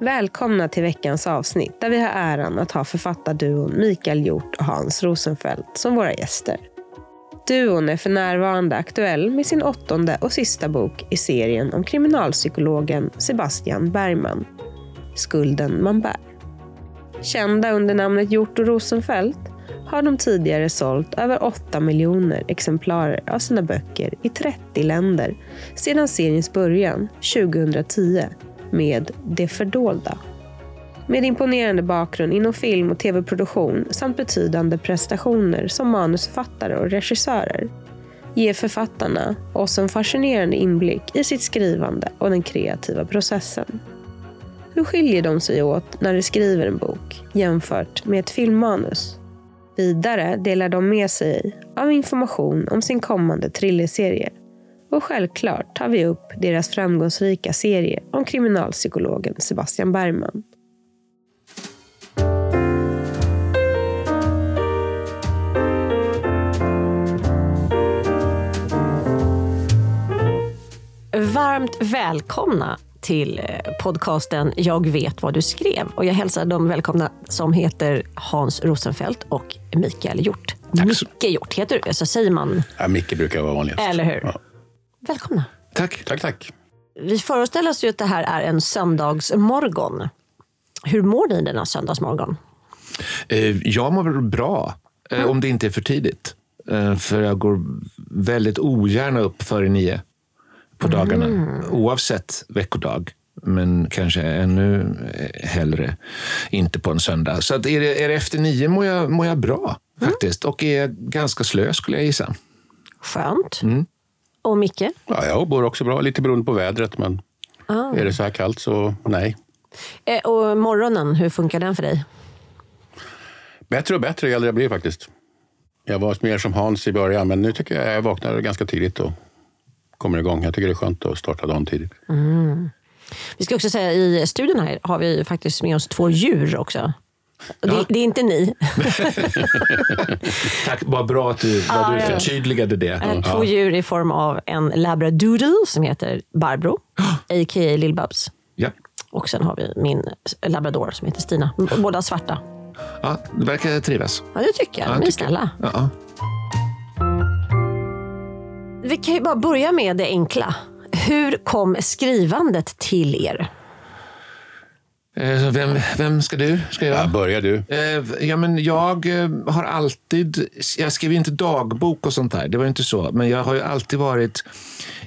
Välkomna till veckans avsnitt där vi har äran att ha författarduon Mikael Hjort och Hans Rosenfeldt som våra gäster. Duon är för närvarande aktuell med sin åttonde och sista bok i serien om kriminalpsykologen Sebastian Bergman, Skulden man bär. Kända under namnet Hjort och Rosenfeldt har de tidigare sålt över 8 miljoner exemplar av sina böcker i 30 länder sedan seriens början 2010 med Det fördolda. Med imponerande bakgrund inom film och tv-produktion samt betydande prestationer som manusförfattare och regissörer ger författarna oss en fascinerande inblick i sitt skrivande och den kreativa processen. Hur skiljer de sig åt när de skriver en bok jämfört med ett filmmanus? Vidare delar de med sig av information om sin kommande thrillerserie. Och självklart tar vi upp deras framgångsrika serie om kriminalpsykologen Sebastian Bergman. Varmt välkomna till eh, podcasten Jag vet vad du skrev. Och jag hälsar de välkomna som heter Hans Rosenfeldt och Mikael Hjort. Micke Hjort, heter du? Så säger man. Ja, Micke brukar vara vanligast. Eller hur? Ja. Välkomna. Tack. Tack, tack. Vi föreställer oss ju att det här är en söndagsmorgon. Hur mår ni denna söndagsmorgon? Eh, Jag mår bra, eh, om det inte är för tidigt. Eh, För jag går väldigt ogärna upp före nio på dagarna, oavsett veckodag. Men kanske ännu hellre inte på en söndag. Så att är, det, är det efter nio mår jag, mår jag bra faktiskt. Och är ganska slö skulle jag gissa. Skönt. Och Micke? Ja, jag mår också bra, lite beroende på vädret. Men Ah. är det så här kallt så nej. Eh, Och morgonen, hur funkar den för dig? Bättre och bättre ju äldre jag blir faktiskt. Jag var mer som Hans i början, men nu tycker jag jag vaknar ganska tidigt och kommer igång. Jag tycker det är skönt att starta dagen tidigt. Vi ska också säga i studion här har vi faktiskt med oss två djur också. Och Det, Ja. det är inte ni. Tack, vad bra att du, vad du förtydligade det. Eh, Två djur i form av en labradoodle som heter Barbro, a.k.a. Lill-Babs. Ja. Och sen har vi min labrador som heter Stina. Båda svarta. Ja, det verkar trivas. Ja, det tycker jag. Ja, De är snälla. Ja, ja. Vi kan ju bara börja med det enkla. Hur kom skrivandet till er? Eh, så Vem, vem ska du? Ska jag? Ja, börjar du? Eh, Ja, men jag eh, har alltid... Jag skriver inte dagbok och sånt där, det var inte så. Men jag har ju alltid varit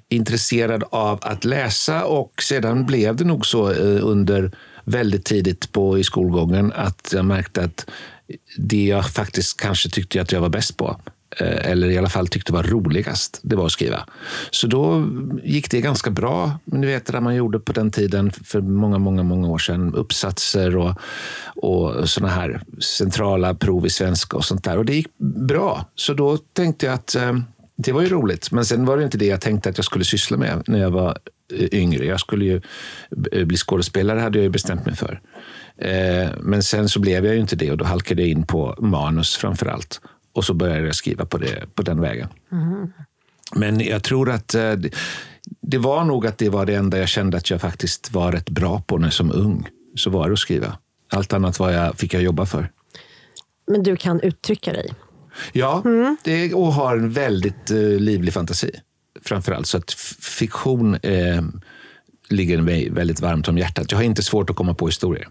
intresserad av att läsa och sedan blev det nog så under väldigt tidigt på i skolgången att jag märkte att det jag faktiskt kanske tyckte att jag var bäst på Eh, eller i alla fall tyckte var roligast, det var att skriva. Så då gick det ganska bra. Ni vet det man gjorde på den tiden för många, många, många år sedan. Uppsatser och, och sådana här centrala prov i svenska och sånt där. Och det gick bra. Så då tänkte jag att eh, det var ju roligt. Men sen var det inte det jag tänkte att jag skulle syssla med när jag var eh, yngre. Jag skulle ju eh, bli skådespelare, hade jag ju bestämt mig för. Men sen så blev jag ju inte det och då halkade jag in på manus framför allt. Och så började jag skriva på, det, på den vägen. Men jag tror att eh, det- var nog att det var det enda jag kände att jag faktiskt var rätt bra på när som ung. Så var det att skriva. Allt annat var jag, fick jag jobba för. Men du kan uttrycka dig. Ja, det, och har en väldigt eh, livlig fantasi. Framförallt. Så att fiktion eh, ligger mig väldigt varmt om hjärtat. Jag har inte svårt att komma på historier.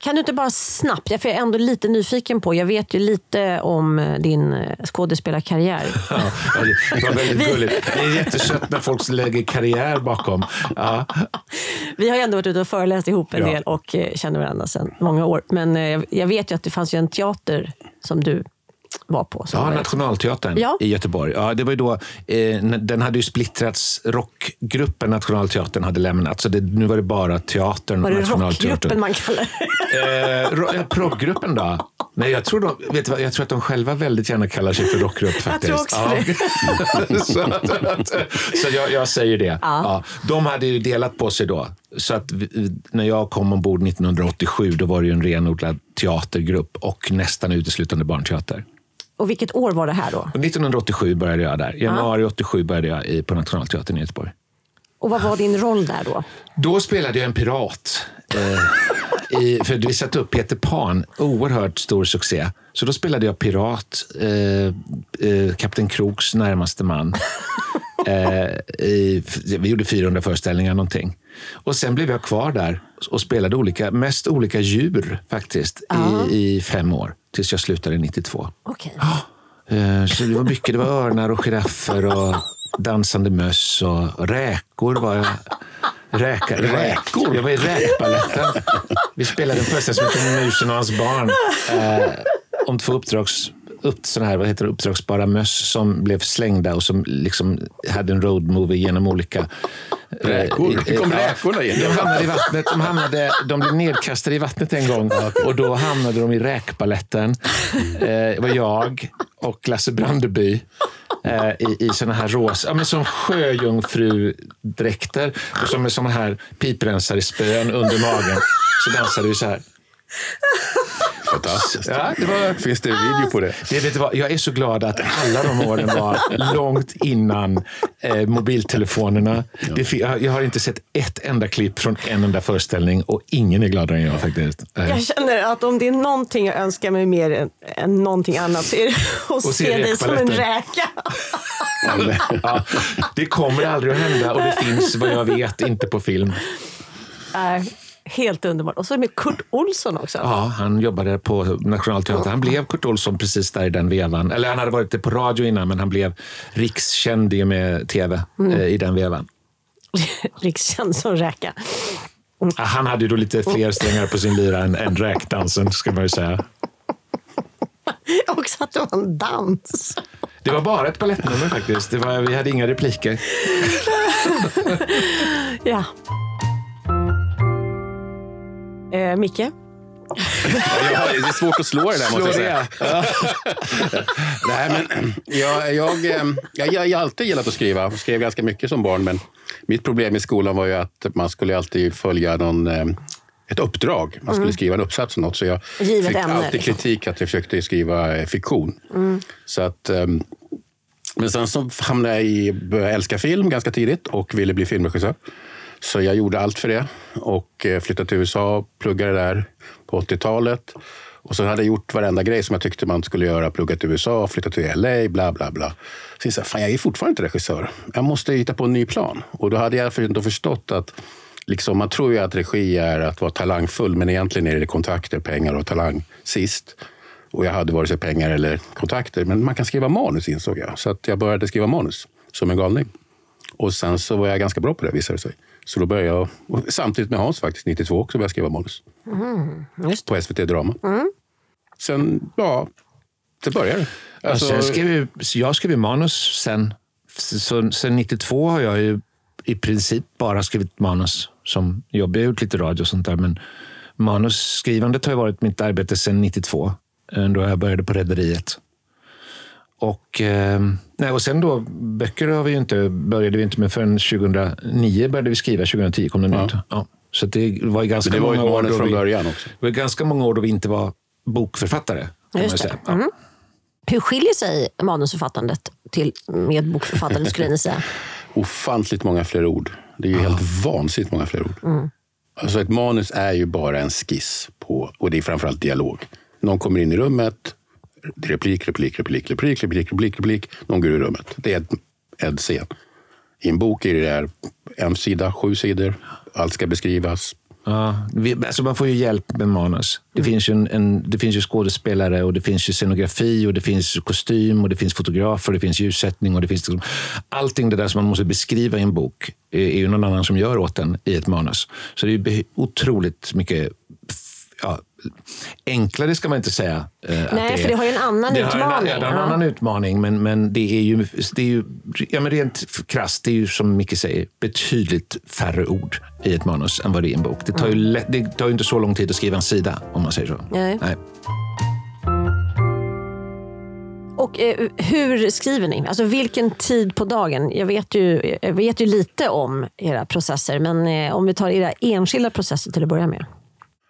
Kan du inte bara snabbt, jag är ändå lite nyfiken på, jag vet ju lite om eh, din eh, skådespelarkarriär. Ja, det var väldigt gulligt. Det är jättesött när folk lägger karriär bakom. Ja. Vi har ju ändå varit ute och föreläst ihop en Ja. del och eh, känner varandra sedan många år. Men jag vet ju att det fanns ju en teater som du var på. Ja, Nationalteatern Ja. i Göteborg. Ja, det var ju då, eh, den hade ju splittrats. Rockgruppen Nationalteatern hade lämnat. Så det, nu var det bara teatern var det rockgruppen man kallar det? Eh, ja, proggruppen då? Nej, jag tror, de, vet vad, jag tror att de själva väldigt gärna kallar sig för rockgrupp faktiskt. tror också ja. så att, att, så jag, jag säger det. Ja. De hade ju delat på sig då. Så att vi, när jag kom ombord 1987 då var det ju en renodlad teatergrupp och nästan uteslutande barnteater. Och vilket år var det här då? Och 1987 började jag där. Januari 87 började jag i, på Nationalteatern i Göteborg. Och vad var din roll där då? Då spelade jag en pirat Eh, i, för vi satte upp Peter Pan, oerhört stor succé. Så då spelade jag pirat, eh, eh, Kapten Kroks närmaste man. Eh, i, vi gjorde 400 föreställningar någonting. Och sen blev jag kvar där och spelade olika, mest olika djur faktiskt i, i fem år. Tills jag slutade 92. Okej. Eh, Så det var mycket. Det var örnar och giraffer och dansande möss och räkor var jag. Räka, räkor? Jag var i räkbaletten. Vi spelade en föreställning som heter Musen och hans barn. Eh, om två uppdrags, upp, såna här, vad heter det, uppdragsbara möss som blev slängda och som liksom hade en roadmovie genom olika... eh, Räkor? Hur kom räkorna in? De hamnade i vattnet. De, hamnade, de blev nedkastade i vattnet en gång och då hamnade de i räkbaletten. Eh, det var jag och Lasse Brandeby eh, i, i såna här rosa, ja, men som sjöjungfrudräkter och som med såna här piprensare spön under magen. Så dansade vi så här. Fantastiskt. Ja, det var, Finns det video på det? det, vet du vad, jag är så glad att alla de åren var långt innan eh, mobiltelefonerna. Det, fi- jag, har inte sett ett enda klipp från en enda föreställning och ingen är gladare än jag faktiskt. Eh, Jag känner att om det är någonting jag önskar mig mer än, än någonting annat så är det att se se dig som en räka. Ja, det kommer aldrig att hända och det finns vad jag vet inte på film. Äh, helt underbart. Och så med Kurt Olsson också. Ja, han jobbade på Nationalteatern. Han blev Kurt Olsson precis där i den vevan. Eller han hade varit det på radio innan, men han blev rikskänd i och med tv eh, i den vevan. Rikskänd som räka. Ah, Han hade ju då lite fler strängar på sin lyra än, än räkdansen, ska man ju säga. Också att det var en dans. Det var bara ett balettnummer faktiskt. Det var, vi hade inga repliker. Ja. Eh, Micke? Ja, det är svårt att slå det där måste jag säga. Ja. Nej, men jag, jag, eh, jag, jag, jag har alltid gillat att skriva. Jag skrev ganska mycket som barn, men mitt problem i skolan var ju att man skulle alltid följa någon, eh, ett uppdrag. Man skulle skriva en uppsats om något. Så jag Givet fick ämne, alltid liksom. kritik att jag försökte skriva eh, fiktion. Så att, eh, men sen så hamnade jag i började älska film ganska tidigt och ville bli filmregissör. Så jag gjorde allt för det och eh, flyttade till USA, pluggade där på 80-talet. Och så hade jag gjort varenda grej som jag tyckte man skulle göra. Pluggat i USA, flyttat till LA, bla bla bla. Så jag sa, fan jag är fortfarande inte regissör. Jag måste hitta på en ny plan. Och då hade jag inte förstått att liksom, man tror ju att regi är att vara talangfull, men egentligen är det kontakter, pengar och talang sist. Och jag hade vare sig pengar eller kontakter. Men man kan skriva manus insåg jag. Så att jag började skriva manus som en galning. Och sen så var jag ganska bra på det visade det sig. Så då började jag, samtidigt med Hans faktiskt, 92 också började jag skriva manus. Just På SVT Drama. Sen, ja, det började. Alltså, Alltså, jag, skrev jag skrev manus sen. Så, sen 92 har jag ju i princip bara skrivit manus som jobb. Jag har gjort lite radio och sånt där, men manusskrivandet har ju varit mitt arbete sen 92, eh, då jag började på Rederiet. Och, eh, nej, och sen då, böcker har vi ju inte, började vi inte med förrän 2009 började vi skriva, 2010 kom den Ja. ut. Ja. Så det var ju ganska det var ju många år då från vi, början också. det var ganska många år då vi inte var bokförfattare. Kan man Just ju det. säga. Ja. Hur skiljer sig manusförfattandet till med bokförfattandet skulle ni säga? ofantligt många fler ord. Det är ju helt vansinnigt många fler ord. Alltså ett manus är ju bara en skiss på, och det är framförallt dialog. Någon kommer in i rummet, replik, replik, replik, replik, replik, replik, replik. Någon går ur rummet. Det är ett- en scen. I en bok är det där en sida, sju sidor. Allt ska beskrivas. Ja, vi, alltså man får ju hjälp med manus. Det, finns ju en, en, det finns ju skådespelare, och det finns ju scenografi, och det finns kostym, och det finns fotografer, och det finns ljussättning. Och det finns liksom, allting det där som man måste beskriva i en bok är, är ju någon annan som gör åt en i ett manus. Så det är ju otroligt mycket ja, enklare ska man inte säga. eh, Nej, är. för det har ju en annan det har en- utmaning. Ja, det har en annan utmaning, men, men det är ju, det är ju ja, men rent krasst, det är ju som Micke säger, betydligt färre ord i ett manus än vad det är i en bok. Det tar ju, lätt, det tar ju inte så lång tid att skriva en sida, om man säger så. Nej. Och eh, hur skriver ni? Alltså vilken tid på dagen? Jag vet ju, jag vet ju lite om era processer, men eh, om vi tar era enskilda processer till att börja med.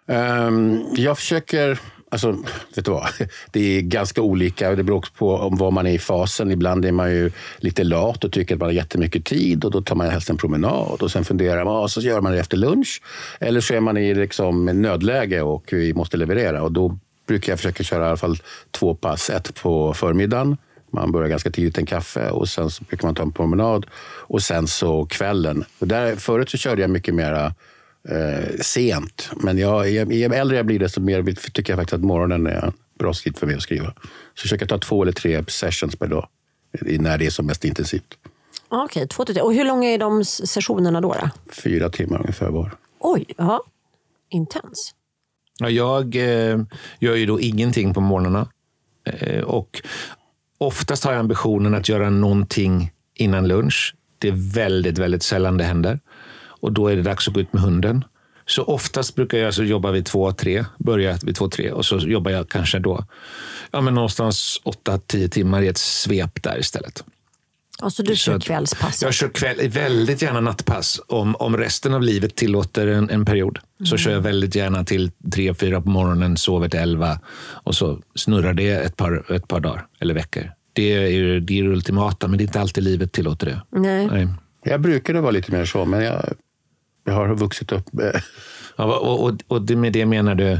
Ehm, jag försöker Alltså, vet du vad? Det är ganska olika. Det beror också på om var man är i fasen. Ibland är man ju lite lat och tycker att man har jättemycket tid och då tar man helst en promenad och sen funderar man och så gör man det efter lunch. Eller så är man i liksom nödläge och vi måste leverera och då brukar jag försöka köra i alla fall två pass. Ett på förmiddagen man börjar ganska tidigt en kaffe och sen så brukar man ta en promenad. Och sen så kvällen. Och där, förut så körde jag mycket mera eh, sent. Men jag, jag, ju äldre jag blir desto mer tycker jag faktiskt att morgonen är en bra tid för mig att skriva. Så försöker ta två eller tre sessions per dag när det är som mest intensivt. Okej, okay, två till tre. Och hur långa är de sessionerna då? då? Fyra timmar ungefär var. Oj, ja. Intens. Ja, jag eh, gör ju då ingenting på morgnarna. Eh, och oftast har jag ambitionen att göra någonting innan lunch. Det är väldigt, väldigt sällan det händer. Och då är det dags att gå ut med hunden. Så oftast brukar jag alltså jobba vid två, tre, börja vid två, tre och så jobbar jag kanske då ja, men någonstans åtta, tio timmar i ett svep där istället. Alltså du kör kvällspass? Jag kör kväll, väldigt gärna nattpass. Om, om resten av livet tillåter en, en period så kör jag väldigt gärna till tre, fyra på morgonen, sover till elva och så snurrar det ett par, ett par dagar eller veckor. Det är, det är ultimata, men det är inte alltid livet tillåter det. Nej. Nej. Jag brukade vara lite mer så, men jag, jag har vuxit upp Ja, och, och, och med det menar du?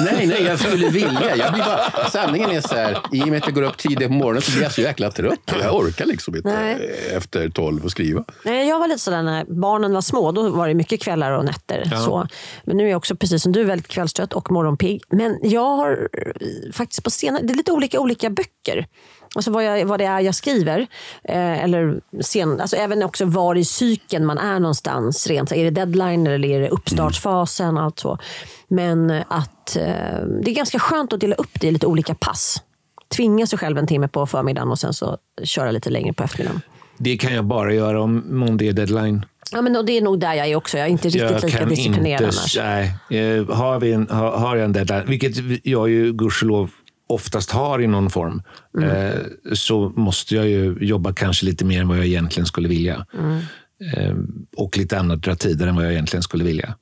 nej, nej, jag skulle vilja. Jag blir bara, sanningen är så här, i och med att jag går upp tidigt på morgonen så blir jag så jäkla trött. Jag orkar liksom inte nej. efter tolv att skriva. Nej, jag var lite sådär när barnen var små. Då var det mycket kvällar och nätter. Ja. Så. Men nu är jag också precis som du väldigt kvällstrött och morgonpigg. Men jag har faktiskt på senare, det är lite olika olika böcker. Alltså vad, jag, vad det är jag skriver. Eh, eller sen, alltså även också var i cykeln man är någonstans. Rent. Är det deadline eller är det uppstartsfasen? Mm. Allt så. Men att eh, det är ganska skönt att dela upp det i lite olika pass. Tvinga sig själv en timme på förmiddagen och sen så köra lite längre på eftermiddagen. Det kan jag bara göra om, om det är deadline. Ja, men det är nog där jag är också. Jag är inte riktigt jag lika disciplinerad inte, annars. Nej. Eh, har, vi en, har, har jag en deadline, vilket jag ju gudskelov oftast har i någon form, mm. eh, så måste jag ju jobba kanske lite mer än vad jag egentligen skulle vilja. Mm. Eh, och lite andra tider än vad jag egentligen skulle vilja.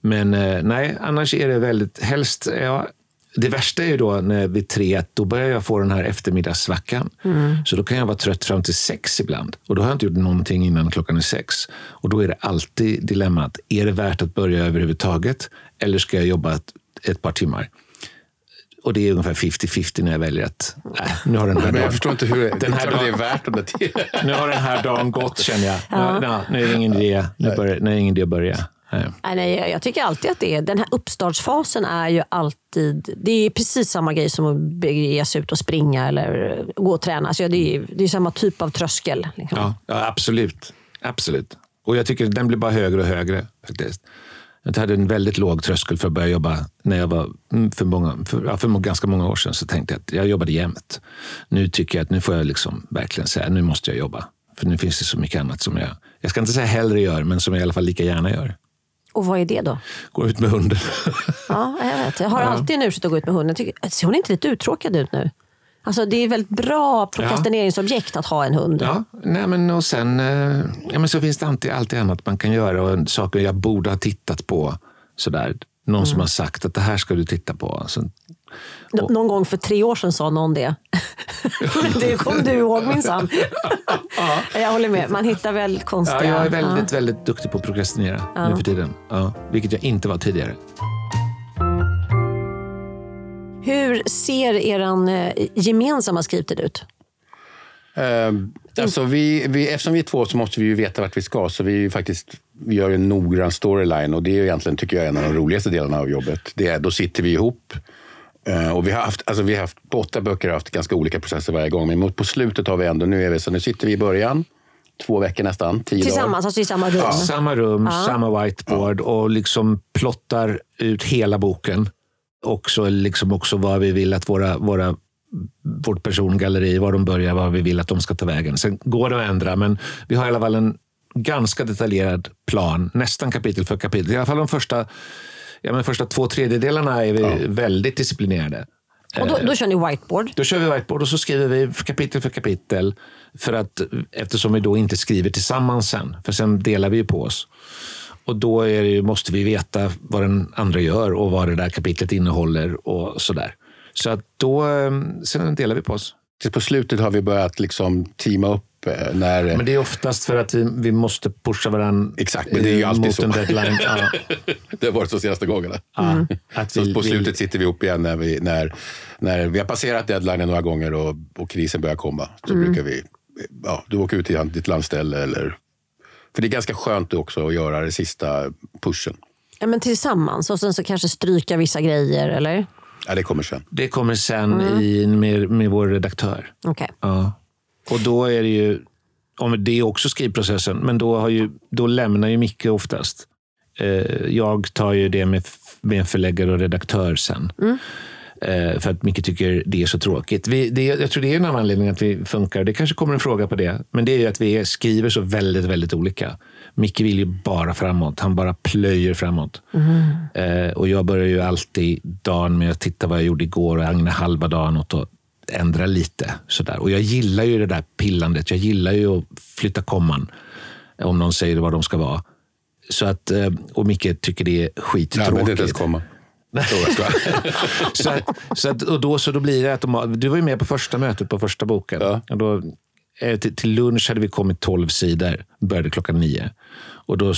Men eh, nej, annars är det väldigt, helst, ja, det värsta är ju då när vid tre, då börjar jag få den här eftermiddagssvackan. Mm. Så då kan jag vara trött fram till sex ibland. Och då har jag inte gjort någonting innan klockan är sex. Och då är det alltid dilemmat, är det värt att börja överhuvudtaget? Eller ska jag jobba ett, ett par timmar? Och det är ungefär 50-50 när jag väljer att äh, nu har den här dagen... Jag förstår inte hur den här dagen, det är värt de Nu har den här dagen gått känner jag. Ja. Nu, nu, är det ingen idé, nu, börjar, nu är det ingen idé att börja. Nej. Nej, jag tycker alltid att det är, den här uppstartsfasen är ju alltid, det är precis samma grej som att bege sig ut och springa eller gå och träna. Alltså det, är, det är samma typ av tröskel. Liksom. Ja, ja, absolut. absolut. Och jag tycker den blir bara högre och högre. faktiskt. Jag hade en väldigt låg tröskel för att börja jobba när jag var mm, för, många, för, för ganska många år sedan. Så tänkte jag att jag jobbade jämt. Nu tycker jag att nu får jag liksom verkligen säga nu måste jag jobba. För nu finns det så mycket annat som jag, jag ska inte säga hellre gör, men som jag i alla fall lika gärna gör. Och vad är det då? Gå ut med hunden. ja, jag vet. Jag har alltid en ursäkt att gå ut med hunden. ser hon inte lite uttråkad ut nu? Alltså det är ett väldigt bra prokrastineringsobjekt ja. att ha en hund. Ja, nej, men och sen eh, ja, men så finns det alltid, alltid annat man kan göra och saker jag borde ha tittat på. Sådär. Någon mm. som har sagt att det här ska du titta på. Alltså, och... Någon gång för tre år sedan sa någon det. det kommer du ihåg minsann. ja. Jag håller med. Man hittar väl konstiga... Ja, jag är väldigt, ja. väldigt duktig på att prokrastinera ja. nu för tiden. Ja, vilket jag inte var tidigare. Hur ser er eh, gemensamma skrivtid ut? Uh, alltså vi, vi, eftersom vi är två så måste vi ju veta vart vi ska. Så vi, faktiskt, vi gör en noggrann storyline och det är egentligen tycker jag, en av de roligaste delarna av jobbet. Det är, då sitter vi ihop. Uh, och vi har haft, alltså vi har haft, på åtta böcker har haft ganska olika processer varje gång. Men på slutet har vi ändå, nu är vi så nu sitter vi i början två veckor nästan. Tio Tillsammans, dagar. alltså i samma rum? Ja. Samma rum, ja. samma whiteboard ja. och liksom plottar ut hela boken också, liksom också vad vi vill att våra, våra vårt persongalleri, var de börjar, var vi vill att de ska ta vägen. Sen går det att ändra, men vi har i alla fall en ganska detaljerad plan, nästan kapitel för kapitel. I alla fall de första, ja, men första två tredjedelarna är vi ja. väldigt disciplinerade. Och då, då kör ni whiteboard? Då kör vi whiteboard och så skriver vi kapitel för kapitel. För att, eftersom vi då inte skriver tillsammans sen, för sen delar vi på oss. Och då är det, måste vi veta vad den andra gör och vad det där kapitlet innehåller och sådär. Så att då, eh, sen delar vi på oss. På slutet har vi börjat liksom teama upp eh, när... Men det är oftast för att vi, vi måste pusha varandra Exakt, men det är ju alltid mot så. en deadline. Ja. Det har varit så senaste gångerna. Ja. Att Så vi- på vi- slutet sitter vi ihop igen när vi, när, när vi har passerat deadlinen några gånger och, och krisen börjar komma. Så brukar vi, ja, du åker ut till ditt landställe eller... För det är ganska skönt också att göra den sista pushen. Ja, men tillsammans och sen så kanske stryka vissa grejer, eller? Ja, det kommer sen. Det kommer sen i, med, med vår redaktör. Okej. Ja. Och då är det ju, om det är också skrivprocessen, men då, har ju, då lämnar ju Micke oftast. Eh, jag tar ju det med, med förläggare och redaktör sen. Eh, för att Micke tycker det är så tråkigt. Vi, det, jag tror det är en av anledningarna att vi funkar. Det kanske kommer en fråga på det. Men det är ju att vi skriver så väldigt, väldigt olika. Micke vill ju bara framåt. Han bara plöjer framåt. Eh, och jag börjar ju alltid dagen med att titta vad jag gjorde igår och ägna halva dagen åt att ändra lite. Sådär. Och jag gillar ju det där pillandet. Jag gillar ju att flytta komman. Om någon säger vad de ska vara. Så att, eh, och Micke tycker det är Jag skittråkigt. använder inte ens komma. Så, jag att, så, att, och då, så då blir det att de, du var ju med på första mötet på första boken. Ja. Och då, eh, till, till lunch hade vi kommit 12 sidor, började klockan nio. Och då,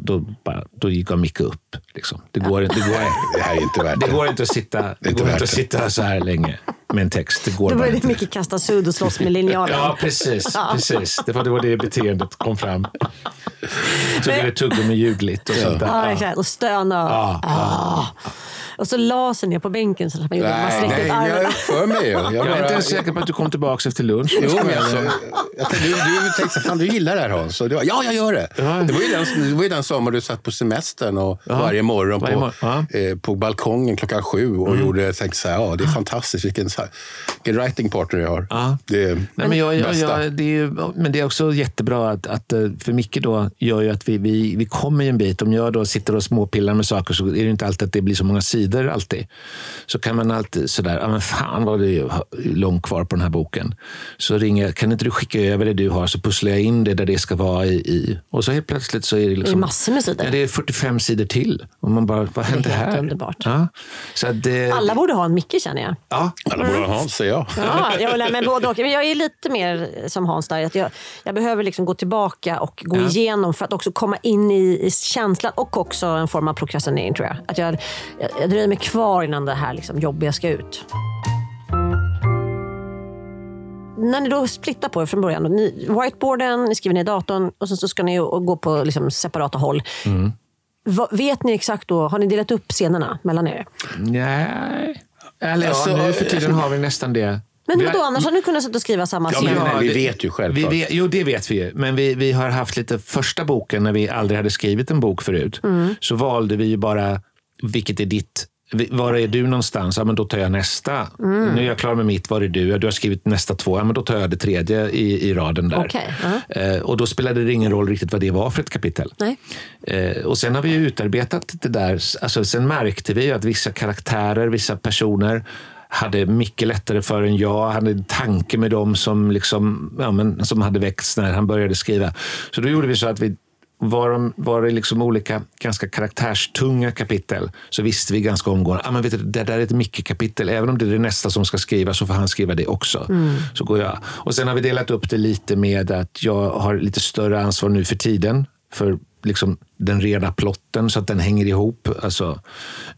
då, bara, då gav Micke upp. Liksom. Det, går, inte- det, går, Det här är inte värt det det. går inte att sitta, det inte går inte att det. sitta så här länge med en text. Det går Då började. Micke kasta sudd och slåss med linjalen. Ja, precis. precis. Det var då det beteendet kom fram. Så blev det tuggummi-ljudligt och sånt där. Ja, exakt. Och stöna. Ja, Ah. Och så la sig ner på bänken så att man gjorde man Nej, sträckte nej, ut jag är för mig. Jag, Jag är inte ens säker på att du kom tillbaka efter lunch. Jo, men alltså, jag du, du tänkte, fan du gillar det här Hans. Och du ja, jag gör det. Ja. Det var ju den, det var ju den sommar du satt på semestern och varje morgon varje på, mor- ja. Mm. eh, på balkongen klockan sju och gjorde, tänkte så här, ja det är fantastiskt, vilken, så här, vilken writing partner jag har. Ja. Det är Nej, men, jag, jag, jag, det är ju, men det är också jättebra att, att eh, för Micke då gör ju att vi, vi, vi kommer ju en bit. Om jag då sitter och småpillar med saker så är det inte alltid att det blir så många sidor alltid. Så kan man alltid sådär, ja men fan vad det är långt kvar på den här boken. Så ringer jag, kan inte du skicka över det du har så pusslar jag in det där det ska vara i. i. Och så helt plötsligt så är det Det är liksom... massor med sidor. Ja, det är 45 sidor till. Och man bara, vad händer här? underbart. Ja. Så att det, Alla borde ha en Micke känner jag. ja. Alla borde ha Hans, säger jag. Ja, jag, nej, men både och. Men jag är lite mer som Hans där. Att jag, jag behöver liksom gå tillbaka och gå Ja. igenom för att också komma in i, i känslan och också en form av prokrastinering tror jag. Att jag, jag, jag dröjer mig kvar innan det här liksom jobbiga ska ut. När ni då splittar på er från början, ni, whiteboarden, ni skriver ner i datorn och sen så ska ni gå på liksom separata håll. Va, vet ni exakt då, har ni delat upp scenerna mellan er? Nej. Eller Alltså, ja, nu för tiden har vi nästan det. Men vadå, har- annars hade ni kunnat sitta och skriva samma Ja, scen. men- nej, vi vet ju självklart. Vi vet, jo, det vet vi ju. Men vi, vi har haft lite första boken när vi aldrig hade skrivit en bok förut. Mm. Så valde vi ju bara, vilket är ditt var är du någonstans? Ja, men då tar jag nästa. Mm. Nu är jag klar med mitt. Var är du? Ja, du har skrivit nästa två. Ja, men då tar jag det tredje i, i raden där. Okej, ja. Eh, och då spelade det ingen roll riktigt vad det var för ett kapitel. Eh, och sen har vi utarbetat det där. Alltså, sen märkte vi att vissa karaktärer, vissa personer hade mycket lättare för än jag. Han hade en tanke med dem som, liksom, ja, men, som hade väckts när han började skriva. Så då gjorde vi så att vi var, de, var det liksom olika ganska karaktärstunga kapitel så visste vi ganska omgående ah, men vet du, det där är ett Micke-kapitel. Även om det är det nästa som ska skrivas så får han skriva det också. Så går jag. Och Sen har vi delat upp det lite med att jag har lite större ansvar nu för tiden. För liksom den reda plotten så att den hänger ihop. Alltså,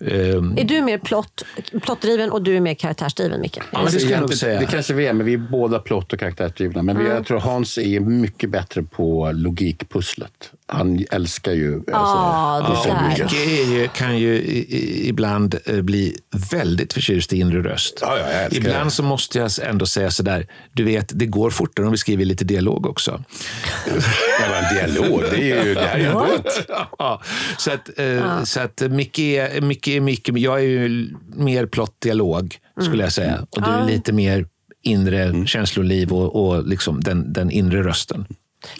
ehm, Är du mer plott, plottdriven och du är mer karaktärsdriven, Micke? Ja, men det ska jag säga. Det kanske vi är, men vi är båda plott och karaktärsdrivna. Men vi, jag tror Hans är mycket bättre på logikpusslet. Han älskar ju... alltså, Ja, det mycket. Micke är ju, kan ju ibland eh, bli väldigt förtjust i inre röst. Ja, ja, ibland det. så måste jag ändå säga sådär, du vet, det går fortare om vi skriver lite dialog också. Det var en dialog. Det är ju det här är ju. ja, så att, eh, så att Micke är Micke, jag är ju mer plott-dialog, skulle jag säga. Och du är lite mer inre känsloliv och, och liksom den, den inre rösten.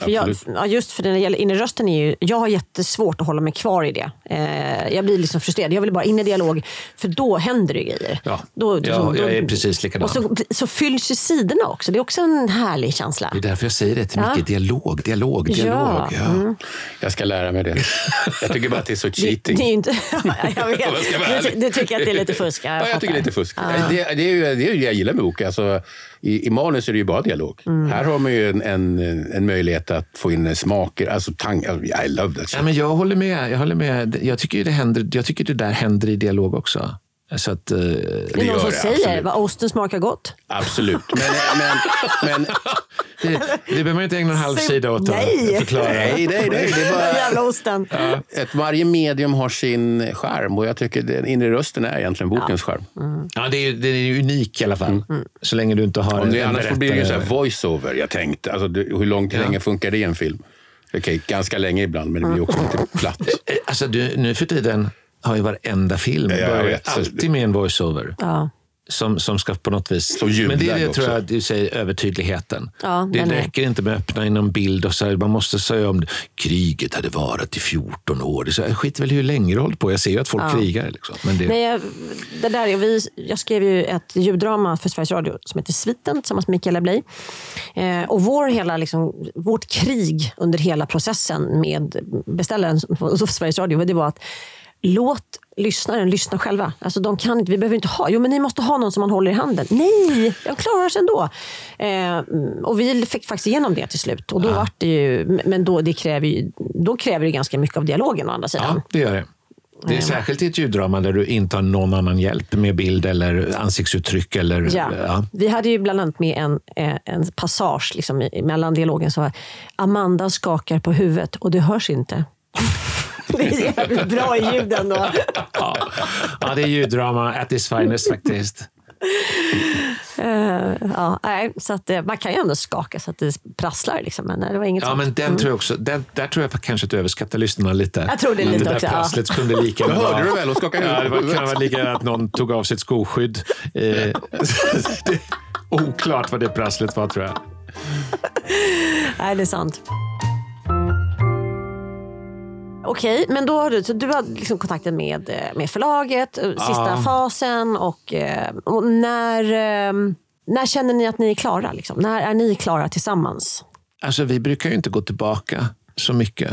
Jag, ja, just för när det gäller in i rösten är ju, jag har jättesvårt att hålla mig kvar i det. Eh, jag blir liksom frustrerad. Jag vill bara in i dialog, för då händer det grejer. Ja. Då, Ja, då, jag är precis likadan. Och så, så fylls ju sidorna också. Det är också en härlig känsla. Det är därför jag säger det till Ja. Micke. Dialog, dialog, Ja. dialog. Ja. Mm. Jag ska lära mig det. Jag tycker bara att det är så Det, cheating. det är ju inte, jag vet. Jag Du, du tycker att det är lite fusk? Ja, jag tycker det är lite fusk. Det, det, är ju, det är ju det jag gillar med bok. Alltså, i, I manus är det ju bara dialog. Mm. Här har man ju en, en, en möjlighet att få in smaker. Alltså, tang, I love that shit. Ja, men jag håller med. Jag, håller med. jag, tycker det händer, jag tycker det där händer i dialog också. Så att, eh, Det är Det någon gör som det, säger absolut. vad osten smakar gott. Absolut. Men, men, men, det, det behöver man inte ägna en halv sida åt Nej. att förklara. nej, nej, nej. Det är Den bara, jävla osten. ett, varje medium har sin charm och jag tycker den inre rösten är egentligen bokens charm. Ja, det är, ju- den är unik i alla fall. Så länge du inte har Om det, en annars blir det ju så voice-over. Jag tänkte, alltså, hur långt, hur länge funkar det i en film? Okej, ganska länge ibland, men det blir också lite platt. Alltså, du, nu för tiden har ju varenda film Ja. Så- alltid med en voiceover. Ja. Som, som ska på något vis... Jublar Men det är det, också. tror jag du säger, övertydligheten. Ja, det är- räcker inte med att öppna in en bild och säga man måste säga om det. kriget hade varit i 14 år. Det är så, jag skiter väl i hur länge det hållit på. Jag ser ju att folk krigar. Liksom. Men det, Nej, jag, det där, är- vi, jag skrev ju ett ljuddrama för Sveriges Radio som heter Sviten tillsammans med Mikaela Bley. Eh, och vår hela, liksom, vårt krig under hela processen med beställaren för Sveriges Radio det var att låt lyssnaren lyssna själva. Alltså, de kan inte, vi behöver inte ha, jo men ni måste ha någon som man håller i handen. Nej, de klarar sig ändå. Eh, och vi fick faktiskt igenom det till slut. Och då vart det ju, men då, det kräver ju, då kräver det ganska mycket av dialogen å andra sidan. ja, det gör det. Det är särskilt i ett ljuddrama där du inte har någon annan hjälp med bild eller ansiktsuttryck. Eller, Ja. ja. Vi hade ju bland annat med en, eh, en passage liksom, mellan dialogen. Så var, Amanda skakar på huvudet och det hörs inte. det är jävligt bra i ljuden då. Ja. ja, det är ljuddrama at its finest faktiskt. Eh, ja, nej, så att, eh, man kan ju ändå skaka så att det prasslar. Liksom, men det var inget Ja, sånt. men den tror jag också, den, där tror jag kanske att du överskattar lyssnarna lite. Jag tror det lite det där också, ja. prasslet kunde lika gärna hörde du väl och skakade Ja, det var, kan vara lika gärna att någon tog av sitt skoskydd. Eh, det, oklart vad det prasslet var tror jag. Nej, det är sant. Okej, men då har du, så du har liksom kontakten med, eh, med förlaget, eh, sista Ja. fasen. Och, eh, och när, när känner ni att ni är klara? Liksom? När är ni klara tillsammans? Alltså, vi brukar ju inte gå tillbaka så mycket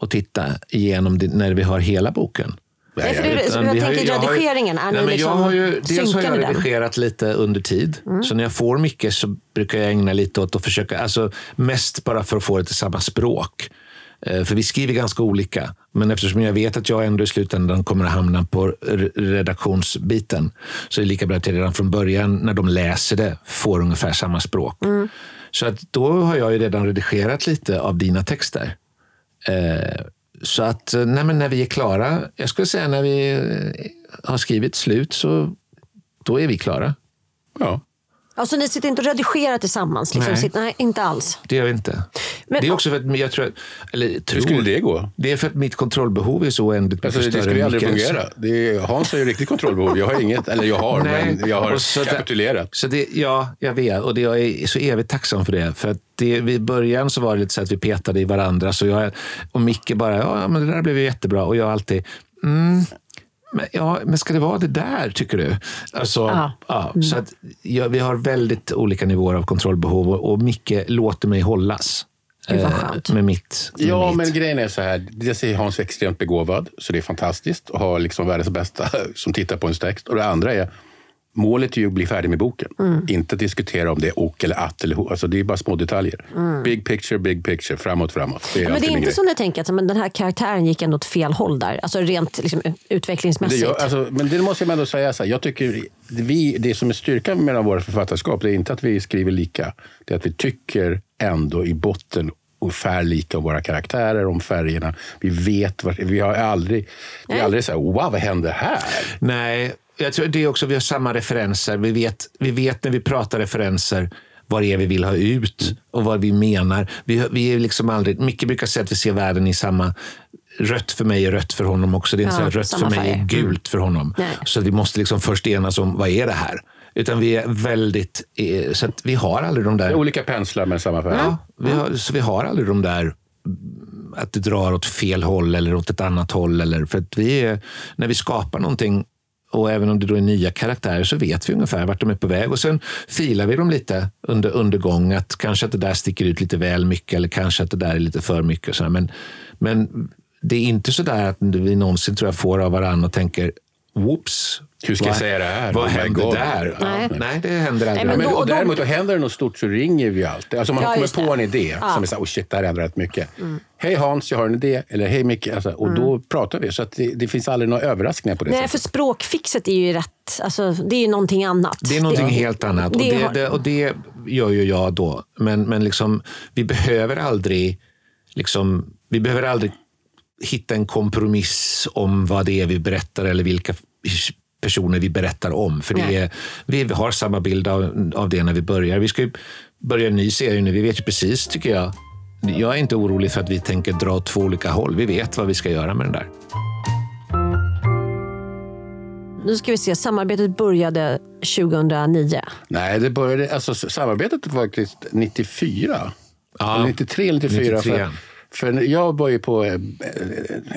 och titta igenom det när vi har hela boken. Nej, för det, jag Utan jag tänker har redigeringen, är Nej, ni liksom jag har ju, dels har jag den? Mm. redigerat lite under tid. Så när jag får mycket så brukar jag ägna lite åt att försöka, alltså mest bara för att få det till samma språk. Eh, För vi skriver ganska olika. Men eftersom jag vet att jag ändå i slutändan kommer att hamna på re- redaktionsbiten så är det lika bra att jag redan från början när de läser det får ungefär samma språk. Mm. Så att då har jag ju redan redigerat lite av dina texter. Eh, så att eh, nej, men när vi är klara, jag skulle säga när vi har skrivit slut så då är vi klara. Ja. Alltså ni sitter inte och redigerar tillsammans? Liksom. Nej. Sitter, nej, inte alls. Det gör vi inte. Men- det är också för att jag tror, att- eller tror, Hur skulle det gå? Det är för att mitt kontrollbehov är så oändligt Alltså, det skulle ju aldrig fungera. Det är, Hans har ju riktigt kontrollbehov. Jag har inget, eller jag har, Nej. men jag har så kapitulerat. Så det, ja, jag vet. Och det, jag är så evigt tacksam för det. För att det, vid början så var det lite så att vi petade i varandra. Så jag, och Micke bara, ja men det där blev ju jättebra. Och jag alltid, mm, men, ja, men ska det vara det där, tycker du? Alltså, Ja. ja, Så att ja, vi har väldigt olika nivåer av kontrollbehov. Och, och Micke låter mig hållas. Eh. Med mitt. Med Ja, mitt. men grejen är så här. Dels är Hans extremt begåvad, så det är fantastiskt att ha liksom världens bästa som tittar på ens text. Och det andra är, målet är ju att bli färdig med boken. Inte diskutera om det är och eller att eller ho. Alltså det är bara små detaljer. Big picture, big picture, framåt, framåt. Det är Men det är inte grej. som ni tänker att men den här karaktären gick ändå åt fel håll där. Alltså rent liksom, Det utvecklingsmässigt. gör, alltså, men det måste jag ändå säga. Så här, jag tycker vi, det som är styrkan med våra författarskap, det är inte att vi skriver lika. Det är att vi tycker ändå i botten ungefär lika om våra karaktärer, om färgerna. Vi vet, vi har aldrig, vi är aldrig så här, wow, vad händer här? Nej, jag tror det är också vi har samma referenser. Vi vet, vi vet när vi pratar referenser vad det är vi vill ha ut och vad vi menar. Vi, vi är liksom aldrig, Micke brukar säga att vi ser världen i samma Rött för mig är rött för honom också. Det är inte Ja, så rött för mig är gult för honom. Nej. Så att vi måste liksom först enas om vad är det här? Utan vi är väldigt... eh, Så att vi har aldrig de där... Olika penslar med samma färg. Ja, vi har, så vi har aldrig de där mm, att det drar åt fel håll eller åt ett annat håll. Eller, för att vi är, när vi skapar någonting och även om det då är nya karaktärer så vet vi ungefär vart de är på väg. Och sen filar vi dem lite under, undergång. Att kanske att det där sticker ut lite väl mycket eller kanske att det där är lite för mycket. Och så men, men det är inte så där att vi någonsin tror jag får av varandra och tänker whoops. Hur ska jag vad- säga det här? Vad Oh hände där? Nej. Nej, det händer aldrig. Nej, men då- och däremot, då händer det något stort så ringer vi alltid. Alltså man Ja, kommer på det. en idé Ja. som är så här, oh shit, det här ändrar rätt mycket. Hej Hans, jag har en idé. Eller hej Micke. Alltså, och då pratar vi. Så att det, det finns aldrig några överraskningar på det Nej, sättet. för språkfixet är ju rätt. Alltså, det är ju någonting annat. Det är någonting helt annat. Och det det, har- det, och det gör ju jag då. Men, men liksom, vi behöver aldrig liksom, vi behöver aldrig hitta en kompromiss om vad det är vi berättar eller vilka personer vi berättar om. För det är, vi har samma bild av, av det när vi börjar. Vi ska ju börja en ny serie nu. Vi vet ju precis, tycker jag. Jag är inte orolig för att vi tänker dra åt två olika håll. Vi vet vad vi ska göra med den där. Nu ska vi se, samarbetet började 2009. Nej, det började, alltså, samarbetet var faktiskt 94. Ja, Eller 93 eller 94. 93. För, för jag var ju på eh,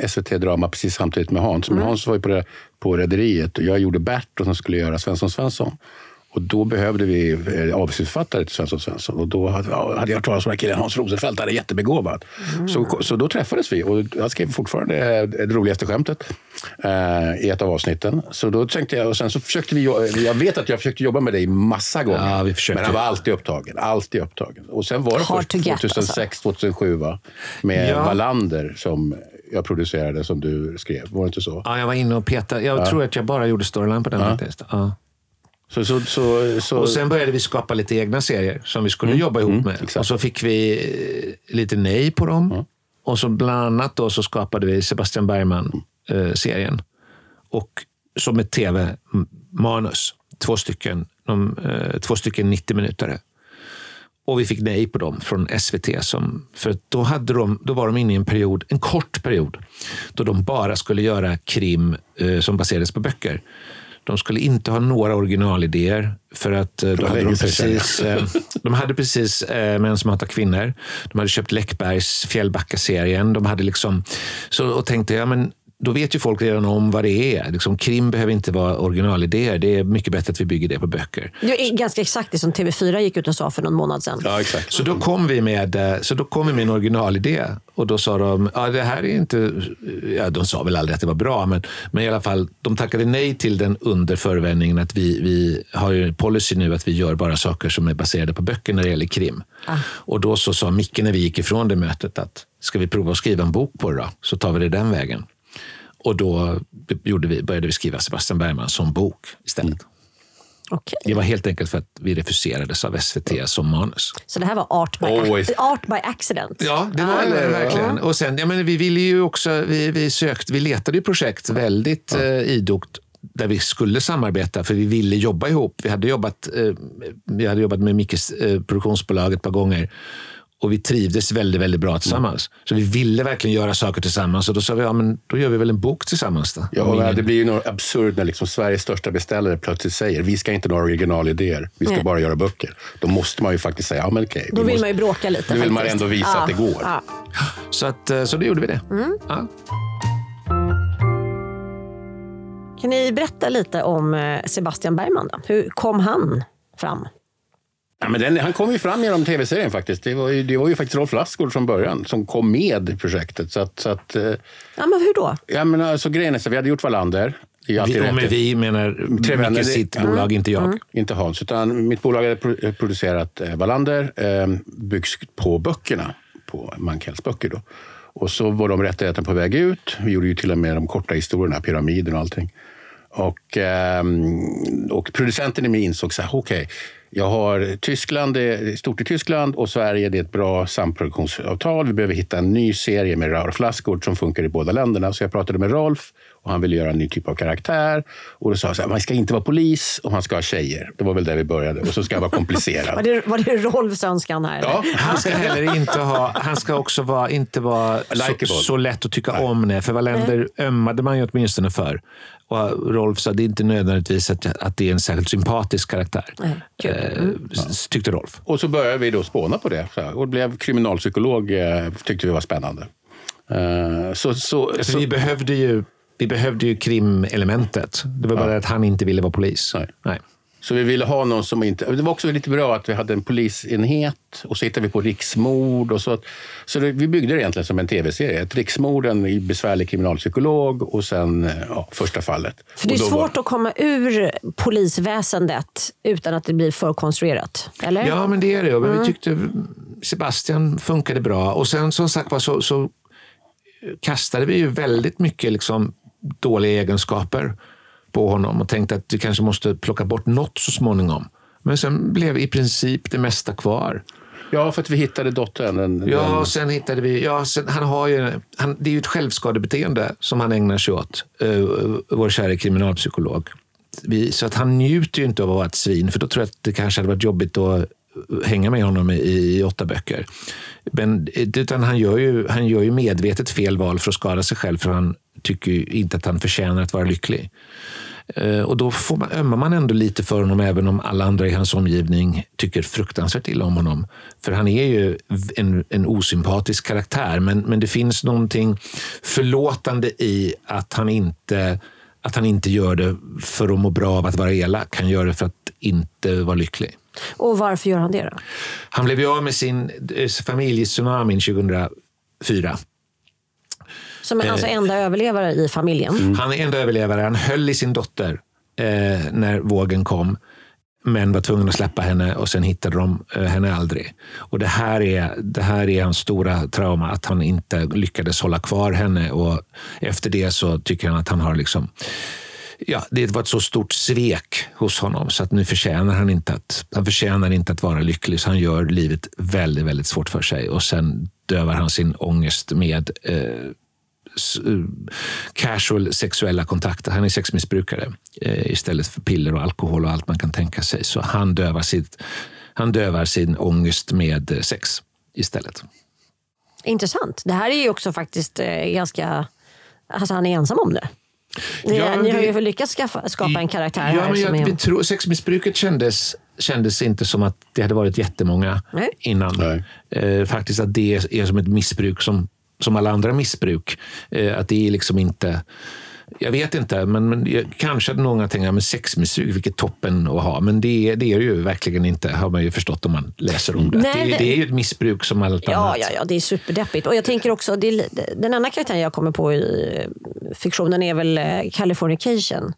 SVT Drama precis samtidigt med Hans. Men Hans var ju på, det, på Rederiet och jag gjorde Bert och som skulle göra Svensson Svensson. Och då behövde vi eh, avsnittsförfattare till Svensson Svensson. Och då hade, ja, jag hört talas om den här killen Hans Rosenfeldt, han är jättebegåvad. Så, så då träffades vi och jag skrev fortfarande eh, det roligaste skämtet eh, i ett av avsnitten. Så då tänkte jag, och sen så försökte vi, jo- jag vet att jag försökte jobba med dig massa gånger. Ja, vi försökte. Men han var alltid upptagen. Alltid upptagen. Och sen var det Hard först to get, 2006, 2007 va? med Ja. Wallander som jag producerade, som du skrev. Var det inte så? Ja, jag var inne och petade. Jag tror att jag bara gjorde storyline på den faktiskt. Ja. Så, så, så, så, Och sen började vi skapa lite egna serier som vi skulle jobba ihop med. exakt. Och så fick vi eh, lite nej på dem. Och så bland annat då så skapade vi Sebastian Bergman-serien. och som ett tv-manus. Två stycken, de, eh, två stycken 90 minuter. Och vi fick nej på dem från SVT. Som, för då, hade de, då var de inne i en period, en kort period, då de bara skulle göra krim eh, som baserades på böcker. De skulle inte ha några originalidéer för att eh, då hade de precis, eh, de hade precis eh, Män som hatar kvinnor. De hade köpt Läckbergs Fjällbacka-serien. De hade liksom, så, och tänkte, ja men då vet ju folk redan om vad det är. Liksom, krim behöver inte vara originalidéer. Det är mycket bättre att vi bygger det på böcker. Det är ganska exakt det som TV4 gick ut och sa för någon månad sedan. Ja, exakt. Så då kom vi med, eh, så då kom vi med en originalidé. Och då sa de, ja det här är inte... Ja, de sa väl aldrig att det var bra, men, men i alla fall, de tackade nej till den under förevändningen att vi, vi har ju en policy nu att vi gör bara saker som är baserade på böcker när det gäller krim. Och då så sa Micke när vi gick ifrån det mötet att ska vi prova att skriva en bok på det då? Så tar vi det den vägen. Och då gjorde vi, började vi skriva Sebastian Bergman som bok istället. Okej. Det var helt enkelt för att vi refuserades av SVT som manus. Så det här var art by, art by accident. Ja, det var det verkligen. Och sen, ja, men vi ville ju också, vi, vi sökte, vi letade ju projekt väldigt eh, idogt där vi skulle samarbeta, för vi ville jobba ihop. Vi hade jobbat, eh, vi hade jobbat med Mickes eh, produktionsbolag ett par gånger och vi trivdes väldigt, väldigt bra tillsammans. Så vi ville verkligen göra saker tillsammans och då sa vi, ja men då gör vi väl en bok tillsammans då. Ja, ingen- det blir ju något absurt när liksom Sveriges största beställare plötsligt säger vi ska inte ha några originalidéer, vi ska Nej. bara göra böcker. Då måste man ju faktiskt säga, ja men okej. Då vi vill måste, man ju bråka lite. Då vill man faktiskt. ändå visa att det går. Ja. så, att, eh, så då gjorde vi det. Ja. Kan ni berätta lite om eh, Sebastian Bergman? Då? Hur kom han fram? Ja, men den, han kom ju fram genom tv-serien faktiskt. Det var, ju, det var ju faktiskt Rolf Lassgård från början som kom med i projektet. Så att, så att, eh, Ja, men hur då? ja, men alltså, grejen är så vi hade gjort Wallander. Vi, och med vi menar Tre vänner, Micke det- sitt ja. bolag, inte jag. Inte Hans, utan mitt bolag hade pro- producerat eh, Wallander, eh, byggs på böckerna, på Mankells böcker. Då. Och så var de rättigheterna på väg ut. Vi gjorde ju till och med de korta historierna, pyramiden och allting. Och, ehm, och producenten i mig insåg så här, okej, jag har Tyskland, det är stort i Tyskland och Sverige, det är ett bra samproduktionsavtal. Vi behöver hitta en ny serie med Rolf Lassgård som funkar i båda länderna. Så jag pratade med Rolf Och han ville göra en ny typ av karaktär. Och då sa här, man ska inte vara polis och han ska ha tjejer. Det var väl där vi började. Och så ska han vara komplicerad. Var det, var det Rolfs önskan här? Ja, Han ska heller inte ha, han ska också vara, inte vara så, så lätt att tycka om. Det. För Wallander ömmade man ju åtminstone för. Och Rolf sa det är inte nödvändigtvis att, att det är en särskilt sympatisk karaktär. Eh, s- Tyckte Rolf. Och så började vi då spåna på det. Så Och blev kriminalpsykolog eh, tyckte vi var spännande. Eh, Så, så, Alltså, så, vi behövde ju, vi behövde ju krimelementet. Det var bara att han inte ville vara polis. Nej. Nej. Så vi ville ha någon som inte... Det var också lite bra att vi hade en polisenhet och så hittade vi på riksmord. Och så så det, vi byggde det egentligen som en tv-serie. Ett riksmord, en besvärlig kriminalpsykolog och sen ja, första fallet. För det är då var- svårt att komma ur polisväsendet utan att det blir för konstruerat. Eller? Ja, men det är det. Men vi tyckte Sebastian funkade bra. Och sen som sagt var så, så kastade vi ju väldigt mycket liksom, dåliga egenskaper på honom och tänkte att vi kanske måste plocka bort något så småningom. Men sen blev i princip det mesta kvar. Ja, för att vi hittade dottern. Den, Ja, och sen hittade vi... Ja, sen, han har ju, han, det är ju ett självskadebeteende som han ägnar sig åt, uh, vår kära kriminalpsykolog. Vi, så att han njuter ju inte av att vara ett svin, för då tror jag att det kanske hade varit jobbigt att hänga med honom i, i åtta böcker. Men, utan han gör, ju, han gör ju medvetet fel val för att skada sig själv, för han tycker inte att han förtjänar att vara lycklig. Eh, Och då får man, ömmar man ändå lite för honom, även om alla andra i hans omgivning tycker fruktansvärt illa om honom. För han är ju en, en osympatisk karaktär, men, men det finns någonting förlåtande i att han, inte, att han inte gör det för att må bra av att vara elak. Han gör det för att inte vara lycklig. Och varför gör han det då? Han blev ju av med sin eh, familj i tsunamin 2004. Som är Eh. alltså enda överlevare i familjen. Mm. Han är enda överlevare. Han höll i sin dotter eh, när vågen kom. Men var tvungen att släppa henne och sen hittade de eh, henne aldrig. Och det här, är, det här är hans stora trauma, att han inte lyckades hålla kvar henne. Och efter det så tycker han att han har liksom Ja, det var ett så stort svek hos honom så att nu förtjänar han inte att, han förtjänar inte att vara lycklig. Så han gör livet väldigt, väldigt svårt för sig. Och sen dövar han sin ångest med eh, eh, casual sexuella kontakter. Han är sexmissbrukare eh, istället för piller och alkohol och allt man kan tänka sig. Så han dövar, sitt, han dövar sin ångest med eh, sex istället. Intressant. Det här är ju också faktiskt eh, ganska... Alltså han är ensam om det. Ni, Ja, ni har det- ju lyckats skaffa, skapa en karaktär Ja, här. men som jag, är, vi tror, sexmissbruket kändes, kändes inte som att det hade varit jättemånga Nej. innan. Nej. Eh, faktiskt att det är som ett missbruk som, som alla andra missbruk. Eh, att det är liksom inte... Jag vet inte, men, men kanske hade många tänkt att sexmissbruk, vilket toppen att ha. Men det, det är det ju verkligen inte, har man ju förstått om man läser om det. Nej, det, det- det är ju ett missbruk som allt Ja, annat. ja, ja, det är superdeppigt. Och jag tänker också, det den enda karaktären jag kommer på i eh, fiktionen är väl eh, Californication.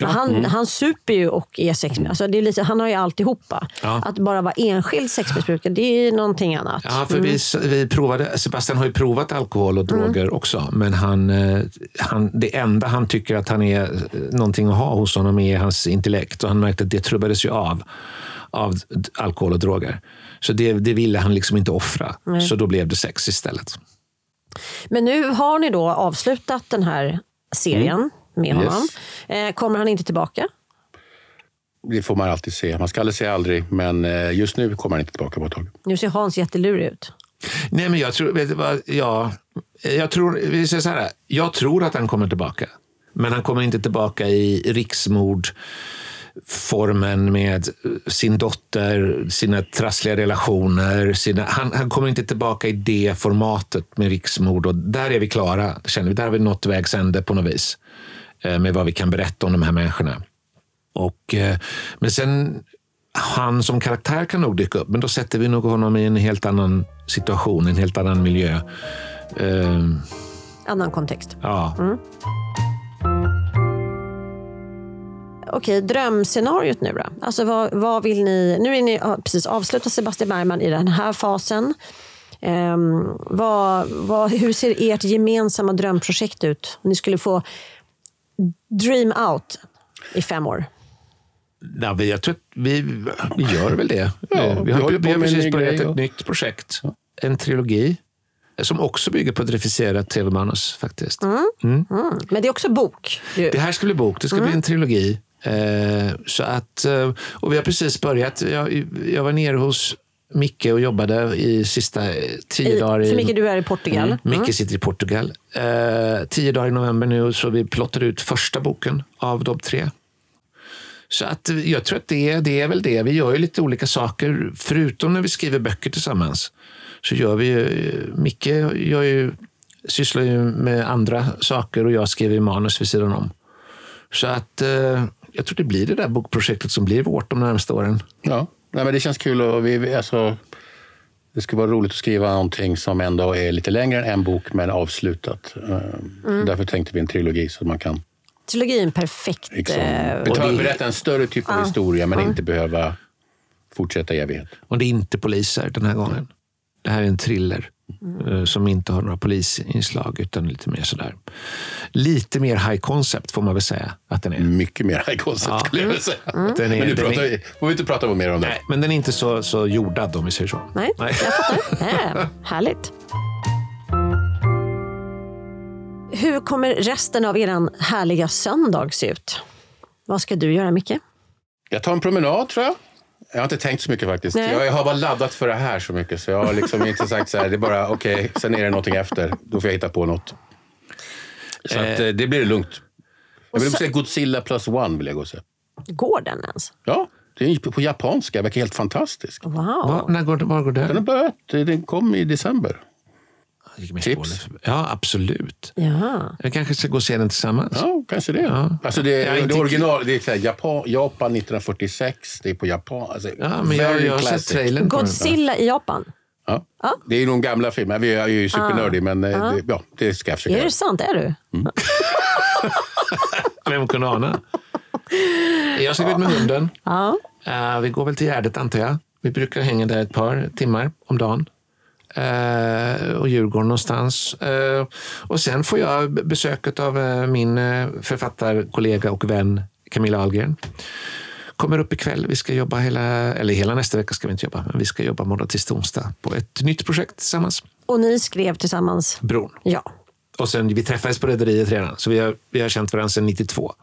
Men han, Mm. han super ju och är sexmissbrukare. Alltså det är lite, han har ju alltihopa. Ja. Att bara vara enskild sexmissbrukare, det är någonting annat. Ja, för vi, vi provade, Sebastian har ju provat alkohol och droger också. Men han, eh, han, det enda han tycker att han är eh, någonting att ha hos honom är hans intellekt. Och han märkte att det trubbades ju av av alkohol och droger. Så det, det ville han liksom inte offra. Så då blev det sex istället. Men nu har ni då avslutat den här serien med Yes. honom. Eh, kommer han inte tillbaka? Det får man alltid se. Man ska aldrig säga aldrig, men eh, just nu kommer han inte tillbaka på ett tag. Nu ser Hans jättelurig ut. Nej, men jag tror, vet du vad, ja, jag tror, vi säger så här, jag tror att han kommer tillbaka. Men han kommer inte tillbaka i riksmord formen med sin dotter, sina trassliga relationer. Sina, han, han kommer inte tillbaka i det formatet med riksmord. Och där är vi klara, känner vi. Där har vi nått vägs ände på något vis. Eh, Med vad vi kan berätta om de här människorna. Och, eh, men sen, han som karaktär kan nog dyka upp, men då sätter vi nog honom i en helt annan situation, en helt annan miljö. Eh, Annan kontext. ja. Okej, drömscenariot nu då? Alltså vad, vad vill ni... Nu är ni precis avslutat Sebastian Bergman i den här fasen. Ehm, vad, vad, hur ser ert gemensamma drömprojekt ut? Om ni skulle få dream out i fem år. Ja, vi, jag tror att vi, vi gör väl det. Ja, Eh, vi, vi har, vi har precis börjat ett och- nytt projekt. En trilogi Som också bygger på ett regisserat tv-manus faktiskt. Mm. Men det är också bok. ju. Det här ska bli bok, det ska bli en trilogi. Eh, så att, eh, och vi har precis börjat. Jag, jag var nere hos Micke och jobbade i sista tio I, dagar. i- för mycket du är i Portugal. Mm. Micke sitter i Portugal. Eh, tio dagar i november nu så vi plottar ut första boken av de tre. Så att eh, jag tror att det är, det är väl det. Vi gör ju lite olika saker. Förutom när vi skriver böcker tillsammans så gör vi ju... Micke gör ju, sysslar ju med andra saker och jag skriver manus vid sidan om. Så att eh, jag tror det blir det där bokprojektet som blir vårt de närmaste åren. Ja, Nej, men det känns kul. Och vi, alltså, det skulle vara roligt att skriva någonting som ändå är lite längre än en bok, men avslutat. Eh, Mm. Därför tänkte vi en trilogi så man kan Trilogin är en perfekt... liksom, eh, beta- det- berätta en större typ av historia, men inte behöva fortsätta i evighet. Och det är inte poliser den här gången. Det här är en thriller eh, som inte har några polisinslag utan lite mer sådär. Lite mer high concept får man väl säga att den är. Mycket mer high concept Ja. skulle jag vilja säga. Den är- men nu den pratar är- vi, får vi inte prata mer om det. Nej, men den är inte så, så jordad om vi säger så. Nej, jag fattar. Nej, härligt. Hur kommer resten av er härliga söndag se ut? Vad ska du göra, Micke? Jag tar en promenad tror jag. Jag har inte tänkt så mycket faktiskt. Nej. Jag har bara laddat för det här så mycket så jag har liksom inte sagt så här, det är bara okej, sen är det någonting efter. Då får jag hitta på något. Så att, eh, det blir lugnt. Jag vill så- se Godzilla plus one vill jag gå och se. Går den ens? Ja, det är på japanska. Det verkar helt fantastisk. Wow. Va, när går, var går Den har den? börjat. Den kom i december. Gick med Tips. Ja, absolut. Ja. Vi kanske ska gå och se den tillsammans. Ja, kanske det. Ja. Alltså det, är det original, det är så här, Japan, Japan 1946. Det är på Japan. Alltså, Ja, men jag, jag har sett trailern. Godzilla i Japan. Ja. Ja. Det är de gamla filmerna. Vi är ju supernördig, men eh, det, ja, det ska jag försöka Är det sant? Är du? Vem kunde ana? Jag ska gå ut med hunden. Ja. Eh, vi går väl till Gärdet antar jag. Vi brukar hänga där ett par timmar om dagen. Uh, och Djurgården någonstans. Eh, och sen får jag besöket av eh, min författarkollega och vän Camilla Ahlgren. Kommer upp ikväll. Vi ska jobba hela, eller hela nästa vecka ska vi inte jobba, men vi ska jobba måndag till onsdag på ett nytt projekt tillsammans. Och ni skrev tillsammans? Bron. Ja. Och sen, vi träffades på Rederiet redan, så vi har, vi har känt varandra sedan 92.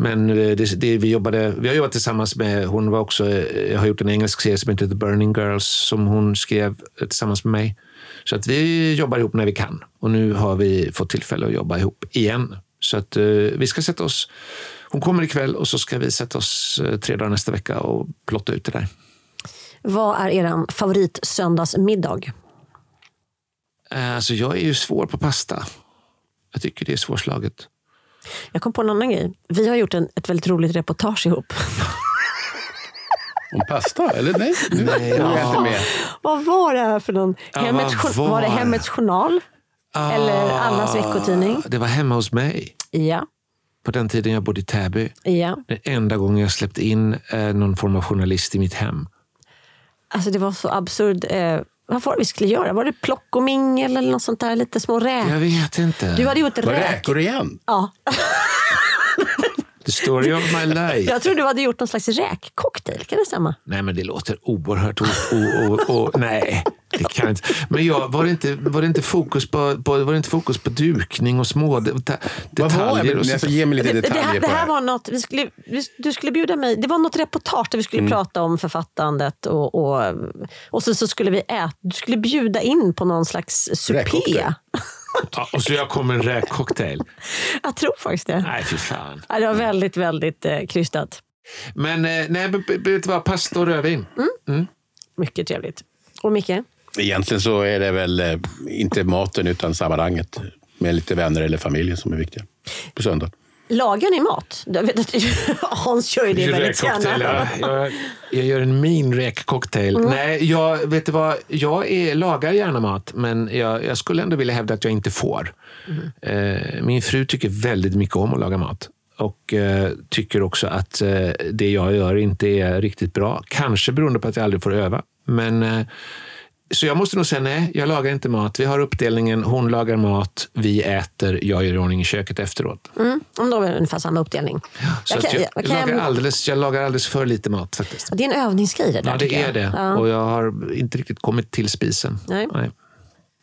Men eh, det, det, vi, jobbade, vi har jobbat tillsammans med, hon var också, eh, jag har gjort en engelsk serie som heter The Burning Girls som hon skrev eh, tillsammans med mig. Så att vi jobbar ihop när vi kan. Och nu har vi fått tillfälle att jobba ihop igen. Så att eh, vi ska sätta oss, hon kommer ikväll och så ska vi sätta oss eh, tre dagar nästa vecka och plotta ut det där. Vad är er favoritsöndagsmiddag? Eh, Alltså jag är ju svår på pasta. Jag tycker det är svårslaget. Jag kom på en annan grej. Vi har gjort en, ett väldigt roligt reportage ihop. Om pasta? Eller nej? Nu Nej, jag ja. inte med. Vad var det här för någon? Ja, Hemmets, var var det? Hemmets Journal? Eller Annas veckotidning? Det var hemma hos mig. Ja. På den tiden jag bodde i Täby. ja. Den enda gången jag släppte in eh, någon form av journalist i mitt hem. Alltså det var så absurd. Eh, vad var det vi skulle göra? Var det plock och mingel eller något sånt där? Lite små räk? Jag vet inte. Du hade gjort Var räk. räkor igen? Ja. The story of my life. Jag tror du hade gjort någon slags räkcocktail. Kan det stämma? Nej, men det låter oerhört... O, o, o, nej, det kan inte. Men jag, var, det inte, var, det inte fokus på, på, var det inte fokus på dukning och små de, de, detaljer? Alltså, så, ge mig lite Det, det, detaljer här, det här var något, vi skulle, vi, du skulle bjuda mig, det var något reportage där vi skulle prata om författandet och, och, och så, så skulle vi äta, du skulle bjuda in på någon slags supé. Ja, och så jag kom en räkcocktail. Jag tror faktiskt det. Nej, fy fan. Ja, det var väldigt, väldigt eh, krystat. Men eh, nej, vet du vad? Pasta och rödvin. Mycket trevligt. Och Micke? Egentligen så är det väl eh, inte maten utan sammanhanget med lite vänner eller familj som är viktiga på söndag. Lagar ni mat? Jag vet att Hans kör ju det väldigt gärna. ja. jag, jag gör en min räkcocktail. Mm. Nej, jag, vet du vad? Jag är, lagar gärna mat, men jag, jag skulle ändå vilja hävda att jag inte får. Mm. Eh, min fru tycker väldigt mycket om att laga mat. Och eh, tycker också att eh, det jag gör inte är riktigt bra. Kanske beroende på att jag aldrig får öva. Men, eh, så jag måste nog säga nej, jag lagar inte mat. Vi har uppdelningen, hon lagar mat, vi äter, jag gör i ordning i köket efteråt. Mm, om då är det ungefär samma uppdelning. Så Jag kan- jag, jag lagar alldeles, jag lagar alldeles för lite mat faktiskt. Det är en övningsgrej det där. Ja, det är det. Ja. Och jag har inte riktigt kommit till spisen. Nej.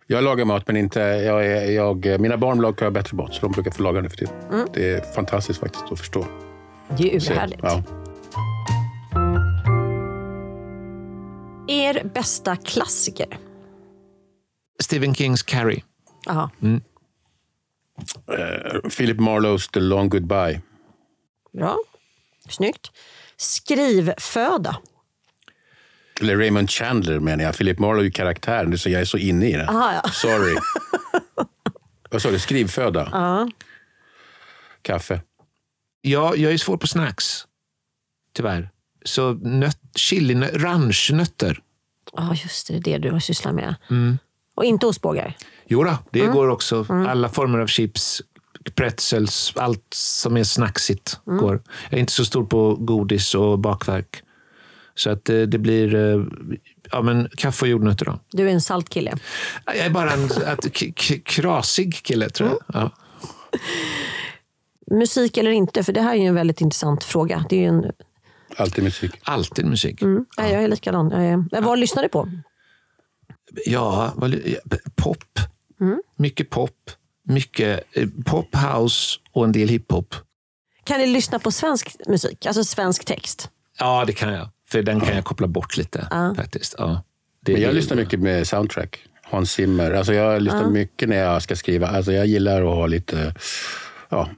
Jag lagar mat, men inte... Jag, jag, mina barn lagar bättre mat, så de brukar få laga nu för tiden. Det är fantastiskt faktiskt att förstå. Det är ju Se, härligt. Ja. Er bästa klassiker? Stephen Kings Carrie. Aha. Eh, Philip Marlowes The Long Goodbye. Bra. Snyggt. Skrivföda? Eller Raymond Chandler menar jag. Philip Marlowe är karaktären, så jag är så inne i det. Aha, ja. Sorry. Vad sa du? Skrivföda? Ja. Kaffe? Ja, jag är svår på snacks. Tyvärr. Så nöt, chili, ranchnötter. Ja, just det. Det är det du har sysslat med. Och inte ostbågar? Jo då, det går också. Alla former av chips, pretzels, allt som är snacksigt går. Jag är inte så stor på godis och bakverk. Så att eh, det blir eh, ja, men kaffe och jordnötter. Då. Du är en salt kille. Jag är bara en att, krasig kille, tror jag. Ja. Musik eller inte? För det här är ju en väldigt intressant fråga. Det är ju en... Alltid musik. Alltid musik. Nej, jag är likadan. Jag är... Vad lyssnar du på? Ja, vad, ja, pop. Mycket pop. Mycket eh, pop, house och en del hiphop. Kan ni lyssna på svensk musik? Alltså svensk text? Ja, det kan jag. För den kan jag koppla bort lite. faktiskt. Ja. Det, Men jag det- lyssnar mycket med soundtrack. Hans Zimmer. Alltså jag lyssnar mycket när jag ska skriva. Alltså jag gillar att ha lite ja,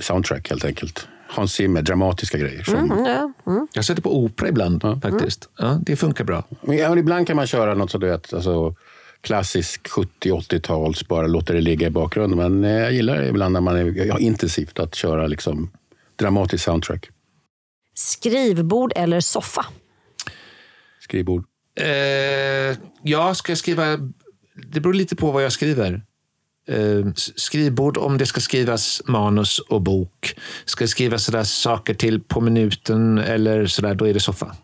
soundtrack helt enkelt. Hans Zimmer, dramatiska grejer. Som, Mm, ja. mm. Jag sätter på opera ibland faktiskt. Ja, det funkar bra. Men ja, ibland kan man köra något så du vet, alltså, klassisk 70-80-tals, bara låta det ligga i bakgrunden. Men eh, jag gillar det ibland när man är ja, intensivt att köra liksom, dramatisk soundtrack. Skrivbord eller soffa? Skrivbord. Eh, jag ska skriva... Det beror lite på vad jag skriver. Eh, s- skrivbord om det ska skrivas manus och bok. Ska det skrivas sådär saker till på minuten eller sådär, då är det soffa.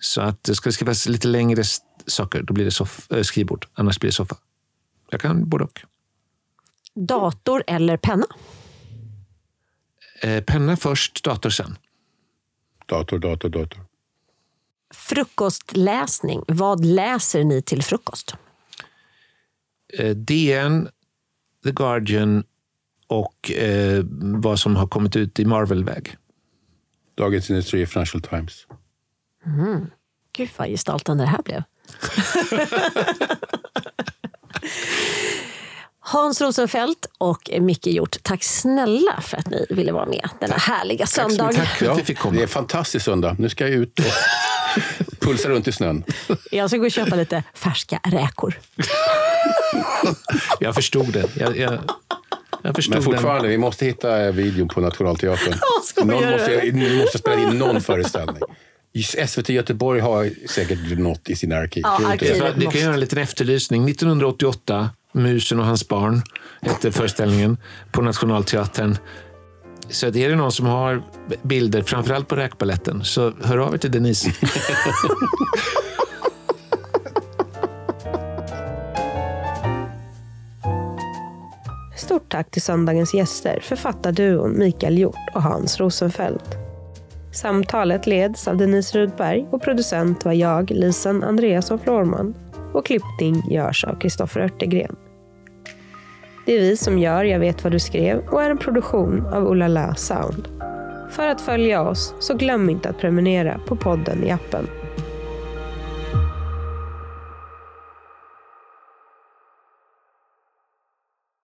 Så att det ska det skrivas lite längre saker, då blir det soff, eh, skrivbord. Annars blir det soffa. Jag kan både och. Dator eller penna? Eh, penna först, dator sen. Dator, dator, dator. Frukostläsning. Vad läser ni till frukost? Eh, DN, The Guardian och eh, vad som har kommit ut i Marvel-väg. Dagens Industri, Financial Times. Gud vad gestaltande det här blev. Hans Rosenfeldt och Micke Hjort, tack snälla för att ni ville vara med denna härliga söndag. Tack för att vi fick komma. Det är fantastiskt söndag. Nu ska jag ut och pulsa runt i snön. Jag ska gå och köpa lite färska räkor. Jag förstod det. Jag, jag, jag förstod Men den. fortfarande, vi måste hitta videon på Nationalteatern. någon måste, ni måste spela in någon föreställning. SVT Göteborg har säkert något i sina arkiv. Ja, arkiv. att Ni kan göra en liten efterlysning. 1988, Musen och hans barn hette föreställningen på Nationalteatern. Så är det någon som har bilder, framförallt på räkbaletten, så hör av er till Denise. Stort tack till söndagens gäster, författarduon Mikael Hjort och Hans Rosenfeldt. Samtalet leds av Denise Rudberg och producent var jag, Lisen Andreasson Florman. Och klippning görs av Kristoffer Örtegren. Det är vi som gör Jag vet vad du skrev och är en produktion av Olala Sound. För att följa oss, så glöm inte att prenumerera på podden i appen.